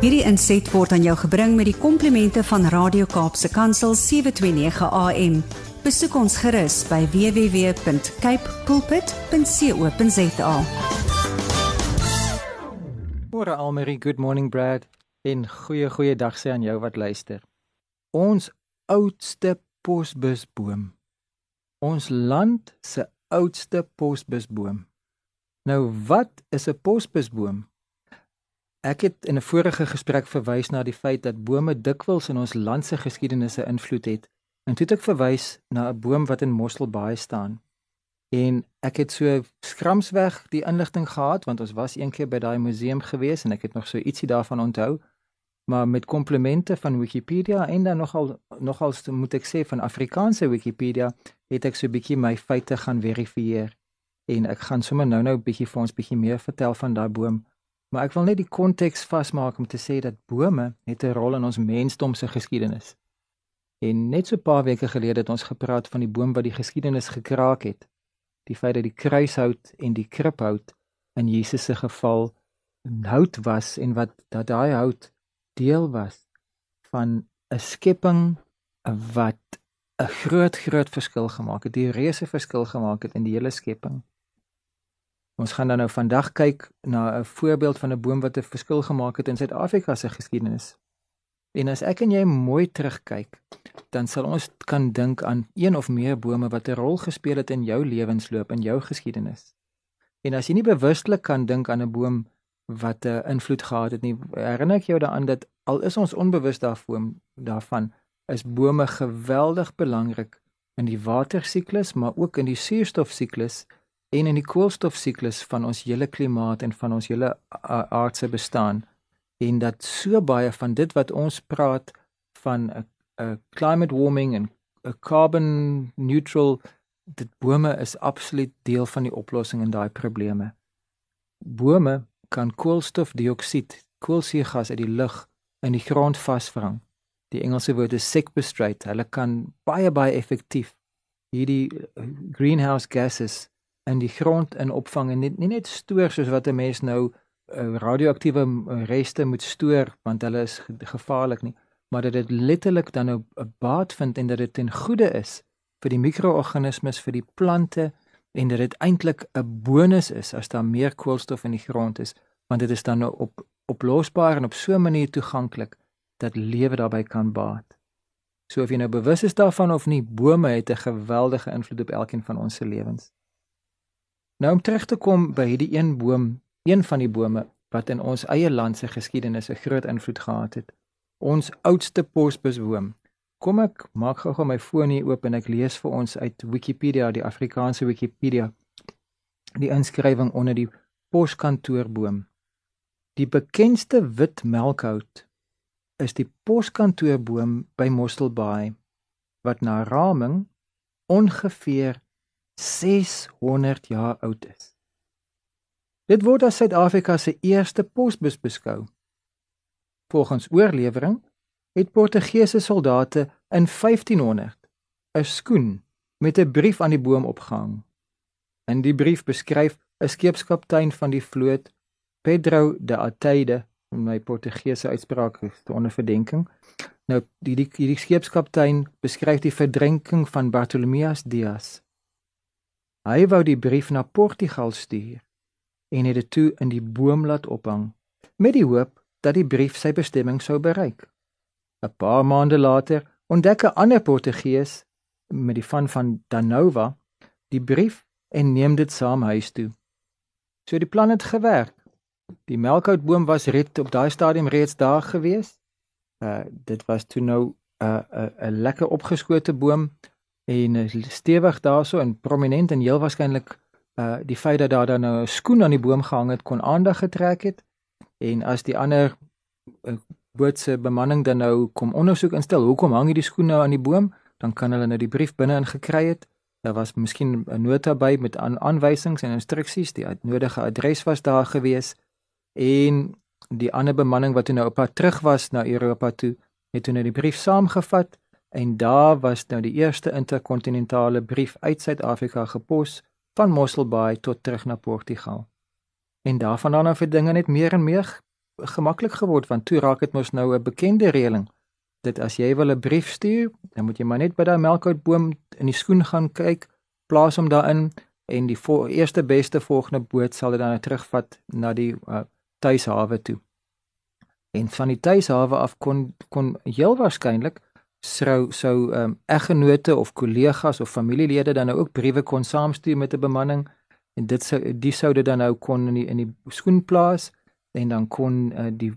Hierdie inset word aan jou gebring met die komplimente van Radio Kaapse Kansel 729 AM. Besoek ons gerus by www.cape pulpit.co.za. Môre Almarie, good morning Brad. En goeie goeie dag sê aan jou wat luister. Ons oudste posbusboom. Ons land se oudste posbusboom. Nou wat is 'n posbusboom? Ek het in 'n vorige gesprek verwys na die feit dat bome dikwels in ons land se geskiedenis 'n invloed het. En toe het ek verwys na 'n boom wat in Mosselbaai staan. En ek het so skramsweg die inligting gehad want ons was eendag by daai museum gewees en ek het nog so ietsie daarvan onthou. Maar met komplimente van Wikipedia en dan nogal nogal moet ek sê van Afrikaanse Wikipedia het ek so 'n bietjie my feite gaan verifieer. En ek gaan sommer nou-nou 'n bietjie vir ons bietjie meer vertel van daai boom. Maar ek wil net die konteks vasmaak om te sê dat bome het 'n rol in ons mensdom se geskiedenis. En net so 'n paar weke gelede het ons gepraat van die boom wat die geskiedenis gekraak het. Die feit dat die kruishout en die kribhout in Jesus se geval hout was en wat dat daai hout deel was van 'n skepping wat 'n groot groot verskil gemaak het, die reuse verskil gemaak het in die hele skepping. Ons gaan dan nou vandag kyk na 'n voorbeeld van 'n boom wat 'n verskil gemaak het in Suid-Afrika se geskiedenis. En as ek en jy mooi terugkyk, dan sal ons kan dink aan een of meer bome wat 'n rol gespeel het in jou lewensloop en jou geskiedenis. En as jy nie bewustelik kan dink aan 'n boom wat 'n invloed gehad het nie, herinner ek jou daaraan dat al is ons onbewus daarvoor daarvan, is bome geweldig belangrik in die watersiklus, maar ook in die suurstofsiklus en in die koolstofsiklus van ons hele klimaat en van ons hele aardse bestaan en dat so baie van dit wat ons praat van 'n 'n climate warming en 'n carbon neutral dit bome is absoluut deel van die oplossing in daai probleme. Bome kan koolstofdioksied, koolsuurgas uit die lug in die grond vasvang. Die Engelse woord is sequestrate. Hulle kan baie baie effektief hierdie greenhouse gases in die grond in opvang en nie, nie net stoor soos wat 'n mens nou uh, radioaktiewe eh, reste moet stoor want hulle is gevaarlik nie maar dat dit letterlik dan nou 'n baat vind en dat dit ten goeie is vir die mikroorganismes vir die plante en dat dit eintlik 'n bonus is as daar meer koolstof in die grond is want dit is dan nou op oplosbaar en op so 'n manier toeganklik dat lewe daarbey kan baat. So of jy nou bewus is daarvan of nie, bome het 'n geweldige invloed op elkeen van ons se lewens. Nou om terug te kom by hierdie een boom, een van die bome wat in ons eie land se geskiedenis 'n groot invloed gehad het. Ons oudste posbusboom. Kom ek maak gou-gou my foon hier oop en ek lees vir ons uit Wikipedia, die Afrikaanse Wikipedia. Die inskrywing onder die poskantoorboom. Die bekendste wit melkhout is die poskantoorboom by Mosselbaai wat na raming ongeveer 600 jaar oud is. Dit word as Suid-Afrika se eerste posbus beskou. Volgens oorlewering het Portugese soldate in 1500 'n skoen met 'n brief aan die boom opgehang. In die brief beskryf 'n skeepskaptein van die vloot, Pedro de Ateide, om my Portugese uitspraak te onderverdenking. Nou die die, die skeepskaptein beskryf die verdrinking van Bartolomeus Dias Hy wou die brief na Portugal stuur en het dit toe in die boom laat ophang met die hoop dat die brief sy bestemming sou bereik. 'n Paar maande later ontdek 'n ander Portugees met die van van Danova die brief en neem dit saam huis toe. So die plan het gewerk. Die melkhoutboom was red op daai stadium reeds daar gewees. Uh dit was toe nou 'n uh, 'n uh, 'n lekker opgeskote boom en uh, stewig daarso en prominent en heel waarskynlik uh die feit dat daar dan nou 'n skoen aan die boom gehang het kon aandag getrek het. En as die ander uh, boot se bemanning dan nou kom ondersoek instel hoekom hang hierdie skoen nou aan die boom dan kan hulle nou die brief binne in gekry het. Daar was miskien 'n nota by met aan aanwysings en instruksies die nodige adres was daar gewees. En die ander bemanning wat toe nou op pad terug was na Europa toe het toe nou die brief saamgevat en daar was nou die eerste interkontinentale brief uit Suid-Afrika gepos van Mosselbaai tot terug na Portugal. En daarvan dan af het dinge net meer en meer gemaklik geword want toe raak dit mos nou 'n bekende reëling. Dit as jy wil 'n brief stuur, dan moet jy maar net by daai melkhoutboom in die skoen gaan kyk, plaas hom daarin en die eerste beste volgende boot sal dit dan terugvat na die uh, tuishawe toe. En van die tuishawe af kon kon heel waarskynlik sou sou ehm um, eggenote of kollegas of familielede dan nou ook briewe kon saamstuur met 'n bemanning en dit sou die sou dit dan nou kon in die in die skoen plaas en dan kon uh, die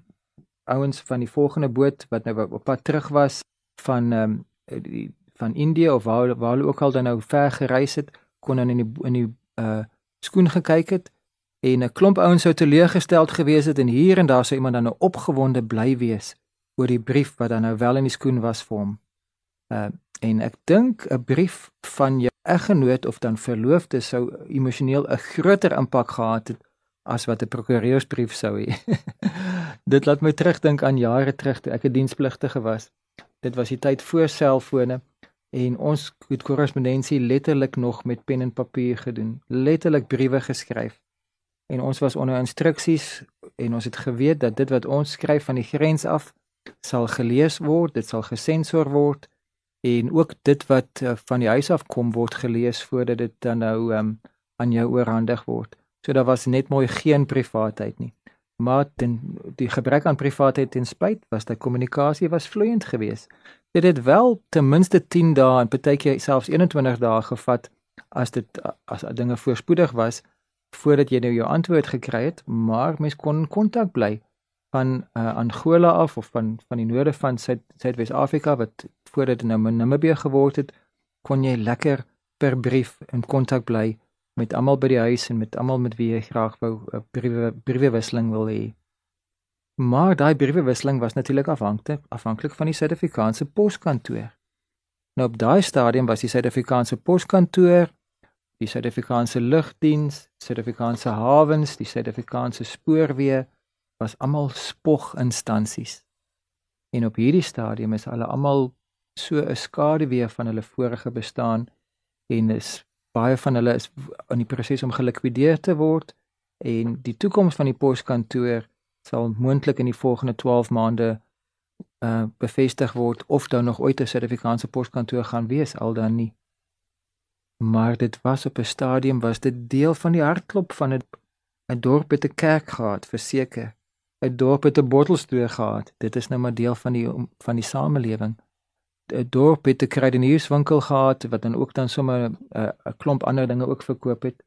ouens van die volgende boot wat nou op pad terug was van ehm um, die van Indië of waar waar hulle ook al dan nou ver gereis het kon dan in die in die uh skoen gekyk het en 'n klomp ouens sou teleurgesteld gewees het en hier en daar sou iemand dan nou opgewonde bly wees oor die brief wat dan nou wel in die skoen was vir hom. Uh en ek dink 'n brief van jou eggenoot of dan verloofde sou emosioneel 'n groter impak gehad het as wat 'n prokureursbrief sou hê. Dit laat my terugdink aan jare terug toe ek 'n dienspligtige was. Dit was die tyd voor selfone en ons het korrespondensie letterlik nog met pen en papier gedoen, letterlik briewe geskryf. En ons was onder instruksies en ons het geweet dat dit wat ons skryf van die grens af sal gelees word, dit sal gesensor word en ook dit wat uh, van die huis af kom word gelees voordat dit dan nou um, aan jou oorhandig word. So daar was net mooi geen privaatheid nie. Maar ten, die gebrek aan privaatheid ten spyt was dat kommunikasie was vloeiend geweest. Dit het wel ten minste 10 dae en partykeer selfs 21 dae gevat as dit as dinge voorspoedig was voordat jy nou jou antwoord gekry het, maar mens kon kontak bly van uh, Angola af of van van die noorde van Suidwes-Afrika wat voordat dit nou Namibië geword het, kon jy lekker per brief in kontak bly met almal by die huis en met almal met wie jy graag wou 'n uh, briewe briewewisseling wil hê. Maar daai briewewisseling was natuurlik afhanklik afhanklik van die Suid-Afrikaanse poskantoor. Nou op daai stadium was die Suid-Afrikaanse poskantoor, die Suid-Afrikaanse lugdiens, Suid-Afrikaanse hawens, die Suid-Afrikaanse spoorweë was almal spoginstansies. En op hierdie stadium is hulle almal so 'n skaduwee van hulle vorige bestaan en is baie van hulle is in die proses om gelikwideer te word en die toekoms van die poskantoor sal moontlik in die volgende 12 maande uh bevestig word of daar nog ooit 'n Suid-Afrikaanse poskantoor gaan wees al dan nie. Maar dit was op 'n stadium was dit deel van die hartklop van 'n dorp met 'n kerk gehad verseker dorp het 'n bottelstoer gehad. Dit is nou maar deel van die van die samelewing. 'n Dorp het 'n kruidenierswinkel gehad wat dan ook dan sommer 'n uh, 'n klomp ander dinge ook verkoop het.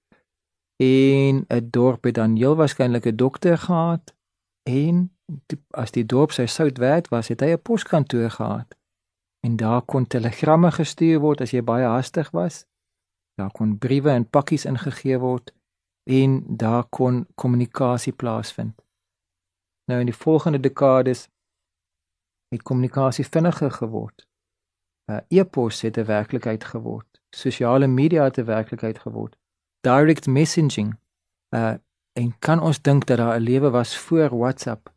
En 'n dorp het dan heel waarskynlik 'n dokter gehad en die, as die dorp sy sout werd was, het hy 'n poskantoor gehad. En daar kon telegramme gestuur word as jy baie hastig was. Daar kon briewe en pakkies ingegee word en daar kon kommunikasie plaasvind. Nou in die volgende dekades het kommunikasie vinniger geword. Uh e-pos het 'n werklikheid geword. Sosiale media het 'n werklikheid geword. Direct messaging. Uh en kan ons dink dat daar 'n lewe was voor WhatsApp?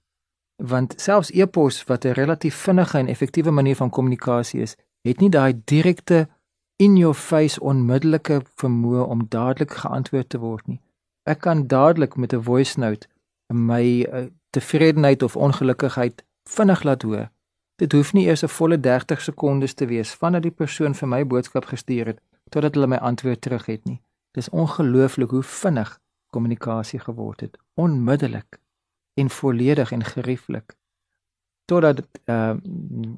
Want selfs e-pos wat 'n relatief vinnige en effektiewe manier van kommunikasie is, het nie daai direkte in your face onmiddellike vermoë om dadelik geantwoord te word nie. Ek kan dadelik met 'n voice note my uh, tevredenheid of ongelukkigheid vinnig laat hoor. Dit hoef nie eers 'n volle 30 sekondes te wees vandat die persoon vir my boodskap gestuur het totdat hulle my antwoord terug het nie. Dis ongelooflik hoe vinnig kommunikasie geword het, onmiddellik en volledig en gerieflik. Totdat uh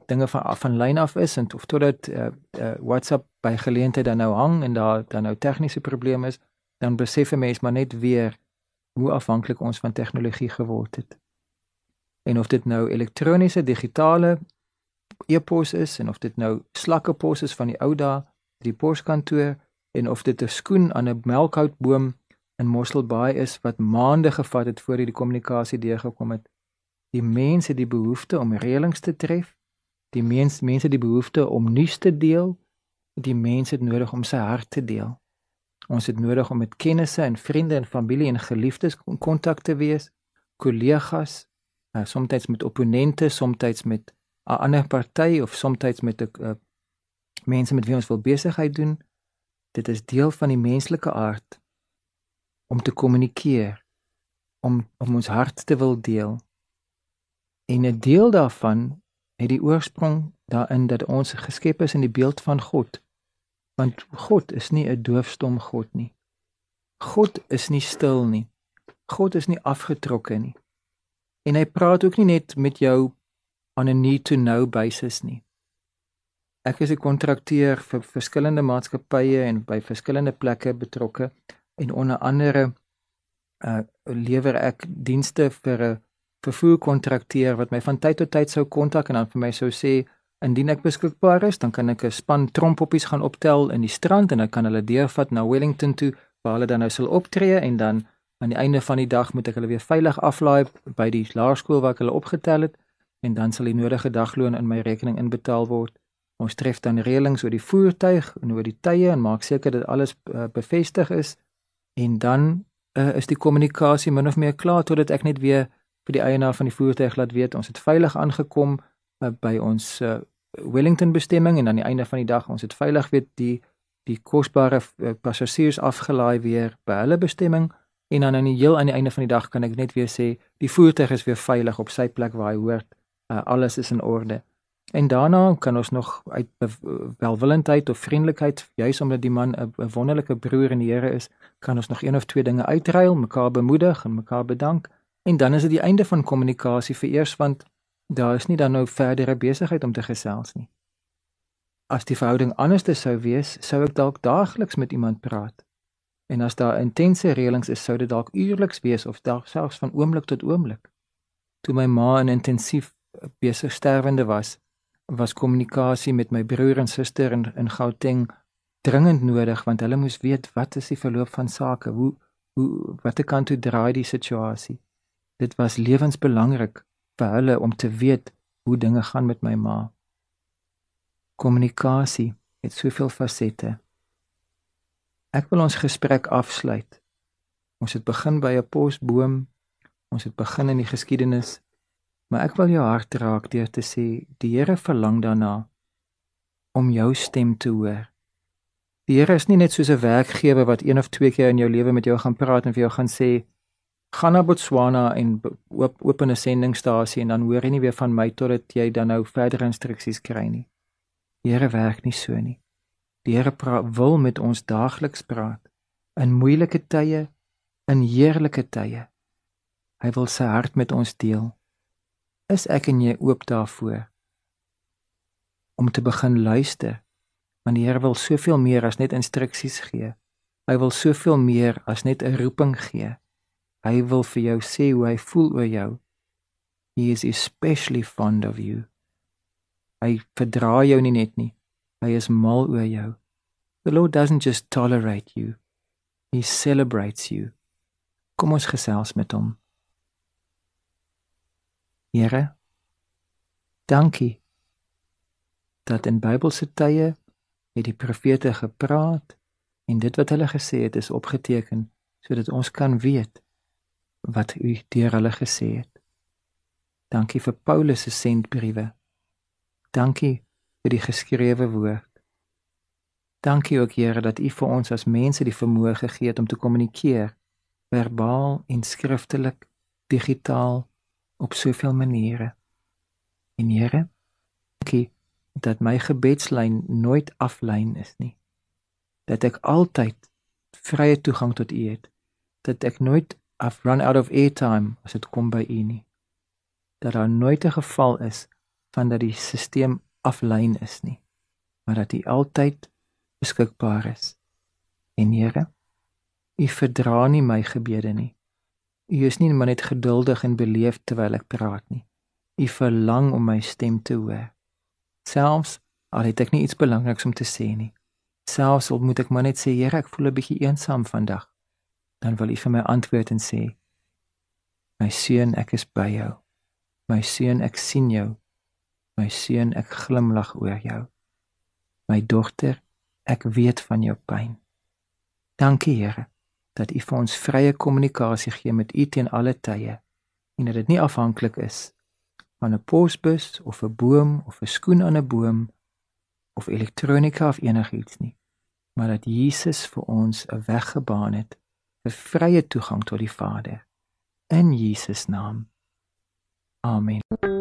dinge van van lyn af is en of totdat uh, uh WhatsApp by geleentheid dan nou hang en daar dan nou tegniese probleme is, dan besef 'n mens maar net weer hoe afhanklik ons van tegnologie geword het. En of dit nou elektroniese digitale e-pos is en of dit nou slakkepos is van die ou dae, die poskantoor en of dit 'n skoen aan 'n melkhoutboom in Mosselbaai is wat maande gevat het voor hierdie kommunikasie deurgekom het. Die mense die behoefte om reëlings te tref, die mens mense die behoefte om nuus te deel, die mense het nodig om sy hart te deel. Ons het nodig om met kennisse en vriende en familie en geliefdes in kontak te wees, kollegas, uh, soms met opponente, soms met 'n ander party of soms met 'n uh, mense met wie ons wil besigheid doen. Dit is deel van die menslike aard om te kommunikeer, om om ons hart te wil deel. En 'n deel daarvan het die oorsprong daarin dat ons geskep is in die beeld van God. Want God is nie 'n doofstom God nie. God is nie stil nie. God is nie afgetrokke nie. En hy praat ook nie net met jou on a need to know basis nie. Ek is 'n kontrakteur vir verskillende maatskappye en by verskillende plekke betrokke en onder andere uh lewer ek dienste vir 'n vervoerkontrakteur wat my van tyd tot tyd sou kontak en dan vir my sou sê indien ek beskikbaar is, dan kan ek 'n span trompoppies gaan optel in die strand en ek kan hulle deurvat na Wellington toe waar hulle dan nou sal optree en dan aan die einde van die dag moet ek hulle weer veilig aflaai by die laerskool waar ek hulle opgetel het en dan sal die nodige dagloon in my rekening inbetaal word. Ons tref dan reëlings oor die voertuig en oor die tye en maak seker dat alles uh, bevestig is en dan uh, is die kommunikasie min of meer klaar totdat ek net weer vir die eienaar van die voertuig laat weet ons het veilig aangekom uh, by ons uh, Wellington bestemming en aan die einde van die dag ons het veilig weet die die kosbare uh, passasiers afgelaai weer by hulle bestemming en dan aan die heel aan die einde van die dag kan ek net weer sê die voertuig is weer veilig op sy plek waar hy hoort uh, alles is in orde en daarna kan ons nog uit welwillendheid of vriendelikheid juis omdat die man 'n wonderlike broer in die Here is kan ons nog een of twee dinge uitruil mekaar bemoedig en mekaar bedank en dan is dit die einde van kommunikasie vir eers want daar is nie dan nou verdere besigheid om te gesels nie. As die verhouding anders sou wees, sou ek dalk daagliks met iemand praat. En as daar intense reëlings is, sou dit dalk uierliks wees of dalk selfs van oomblik tot oomblik. Toe my ma in intensief besig sterwende was, was kommunikasie met my broer en suster in in Gauteng dringend nodig want hulle moes weet wat is die verloop van sake, hoe hoe watter kant toe draai die situasie. Dit was lewensbelangrik vir hulle om te weet hoe dinge gaan met my ma. Kommunikasie het soveel fasette. Ek wil ons gesprek afsluit. Ons het begin by 'n posboom. Ons het begin in die geskiedenis. Maar ek wil jou hart raak deur te sê die Here verlang daarna om jou stem te hoor. Die Here is nie net soos 'n werkgewer wat een of twee keer in jou lewe met jou gaan praat en vir jou gaan sê gaan na Botswana en oop open 'n sendingstasie en dan hoor jy nie weer van my totdat jy dan nou verdere instruksies kry nie. Die Here werk nie so nie. Die Here wil met ons daagliks praat in moeilike tye, in heerlike tye. Hy wil sy hart met ons deel. Is ek en jy oop daarvoor om te begin luister? Want die Here wil soveel meer as net instruksies gee. Hy wil soveel meer as net 'n roeping gee. Hy wil vir jou sê hoe hy voel oor jou. He is especially fond of you. Hy verdra jou nie net nie. Hy is mal oor jou. The Lord doesn't just tolerate you. He celebrates you. Kom ons gesels met hom. Here, dankie dat in Bybelse tye het die profete gepraat en dit wat hulle gesê het is opgeteken sodat ons kan weet wat u deur hulle gesê het. Dankie vir Paulus se sendbriewe. Dankie vir die geskrewe woord. Dankie ook Here dat u vir ons as mense die vermoë gegee het om te kommunikeer verbaal en skriftelik, digitaal op soveel maniere. En Here, dankie dat my gebedslyn nooit aflyn is nie. Dat ek altyd vrye toegang tot U het. Dat ek nooit I've run out of airtime as dit kom by u nie. Dat daar nooit 'n geval is van dat die stelsel aflyn is nie, maar dat u altyd beskikbaar is. En Here, u verdra nie my gebede nie. U is nie maar net geduldig en beleefd terwyl ek praat nie. U verlang om my stem te hoor. Selfs al het ek nie iets belangriks om te sê nie. Selfs al moet ek maar net sê, Here, ek voel 'n bietjie eensaam vandag dan wil u vir my antwoord en sê my seun ek is by jou my seun ek sien jou my seun ek glimlag oor jou my dogter ek weet van jou pyn dankie Here dat u vir ons vrye kommunikasie gee met u teen alle tye en dat dit nie afhanklik is van 'n posbus of 'n boom of 'n skoen aan 'n boom of elektronika of enigiets nie maar dat Jesus vir ons 'n weg gebaan het 'n vrye toegang tot die Vader in Jesus naam. Amen.